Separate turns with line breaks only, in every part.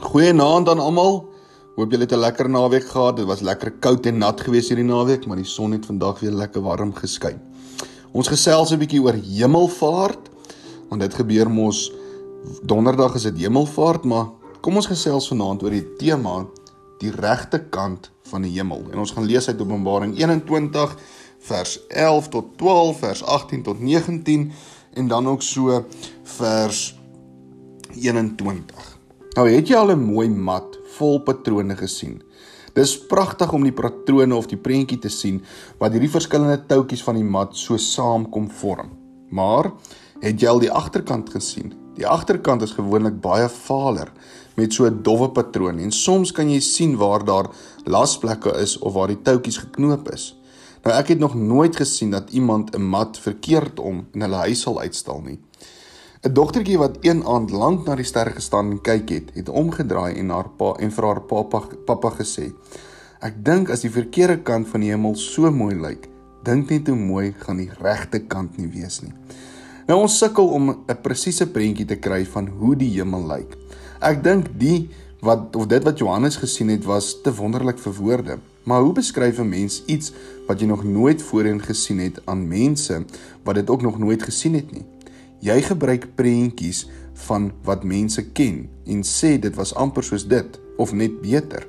Goeienaand aan almal. Hoop julle het 'n lekker naweek gehad. Dit was lekker koud en nat geweest hierdie naweek, maar die son het vandag weer lekker warm geskyn. Ons gesels 'n bietjie oor hemelvaart, want dit gebeur mos donderdag is dit hemelvaart, maar kom ons gesels vanaand oor die tema die regte kant van die hemel. En ons gaan lees uit Openbaring 21 vers 11 tot 12, vers 18 tot 19 en dan ook so vers 21. Nou het jy al 'n mooi mat vol patrone gesien. Dis pragtig om die patrone of die prentjie te sien wat hierdie verskillende toutjies van die mat so saamkom vorm. Maar het jy al die agterkant gesien? Die agterkant is gewoonlik baie valer met so 'n dowwe patroon en soms kan jy sien waar daar lasplekke is of waar die toutjies geknoop is. Nou ek het nog nooit gesien dat iemand 'n mat verkeerd om in hulle huis sal uitstal nie. 'n Dogtertjie wat een aand lank na die sterre gestaan en kyk het, het omgedraai en haar pa en vir haar pappa pappa gesê: "Ek dink as die verkeerde kant van die hemel so mooi lyk, dink net hoe mooi gaan die regte kant nie wees nie." Nou ons sukkel om 'n presiese prentjie te kry van hoe die hemel lyk. Ek dink die wat of dit wat Johannes gesien het was te wonderlik vir woorde. Maar hoe beskryf 'n mens iets wat jy nog nooit voorheen gesien het aan mense wat dit ook nog nooit gesien het nie? Jy gebruik prentjies van wat mense ken en sê dit was amper soos dit of net beter.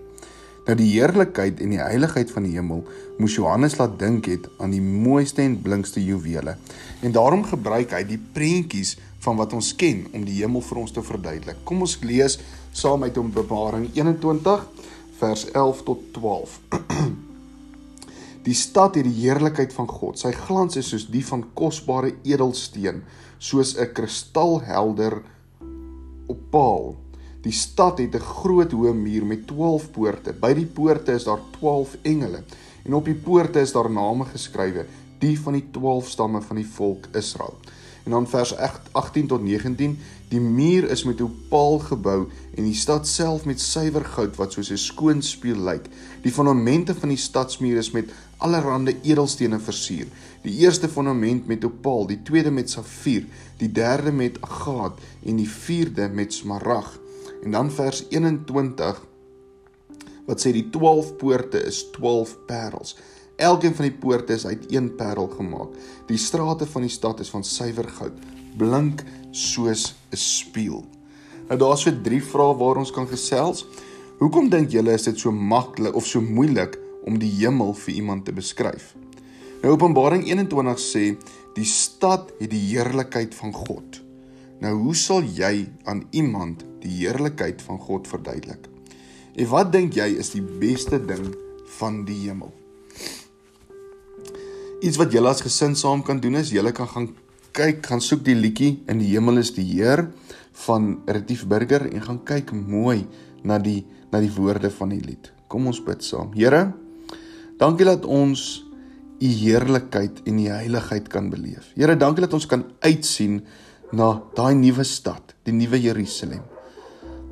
Nou die heerlikheid en die heiligheid van die hemel moes Johannes laat dink het aan die mooiste en blinkste juwele. En daarom gebruik hy die prentjies van wat ons ken om die hemel vir ons te verduidelik. Kom ons lees saam uit Openbaring 21 vers 11 tot 12. Die stad het die heerlikheid van God. Sy glans is soos die van kosbare edelsteen, soos 'n kristalhelder opaal. Die stad het 'n groot hoë muur met 12 poorte. By die poorte is daar 12 engele en op die poorte is daar name geskrywe, die van die 12 stamme van die volk Israel. En dan vers 18 tot 19, die muur is met opaal gebou en die stad self met suiwer goud wat soos 'n skoon spieël lyk. Die fondamente van die stadsmuur is met allerlei edelstene versier. Die eerste fondament met opaal, die tweede met safier, die derde met agaat en die vierde met smarag. En dan vers 21 wat sê die 12 poorte is 12 parels. Elkeen van die poorte is uit een parel gemaak. Die strate van die stad is van suiwer goud, blink soos 'n spieël. Nou daar's so drie vrae waar ons kan gesels. Hoekom dink julle is dit so maklik of so moeilik om die hemel vir iemand te beskryf? Nou Openbaring 21 sê die stad het die heerlikheid van God. Nou hoe sal jy aan iemand die heerlikheid van God verduidelik? En wat dink jy is die beste ding van die hemel? Iets wat julle as gesin saam kan doen is julle kan gaan kyk, gaan soek die liedjie in die hemel is die Heer van Retief Burger en gaan kyk mooi na die na die woorde van die lied. Kom ons bid saam. Here, dankie dat ons u heerlikheid en u heiligheid kan beleef. Here, dankie dat ons kan uitsien na daai nuwe stad, die nuwe Jerusalem.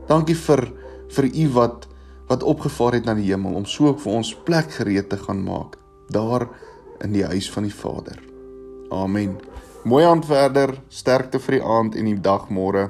Dankie vir vir u wat wat opgevaar het na die hemel om so vir ons plek gereed te gaan maak. Daar in die huis van die Vader. Amen. Mooi aand verder, sterkte vir die aand en die dag môre.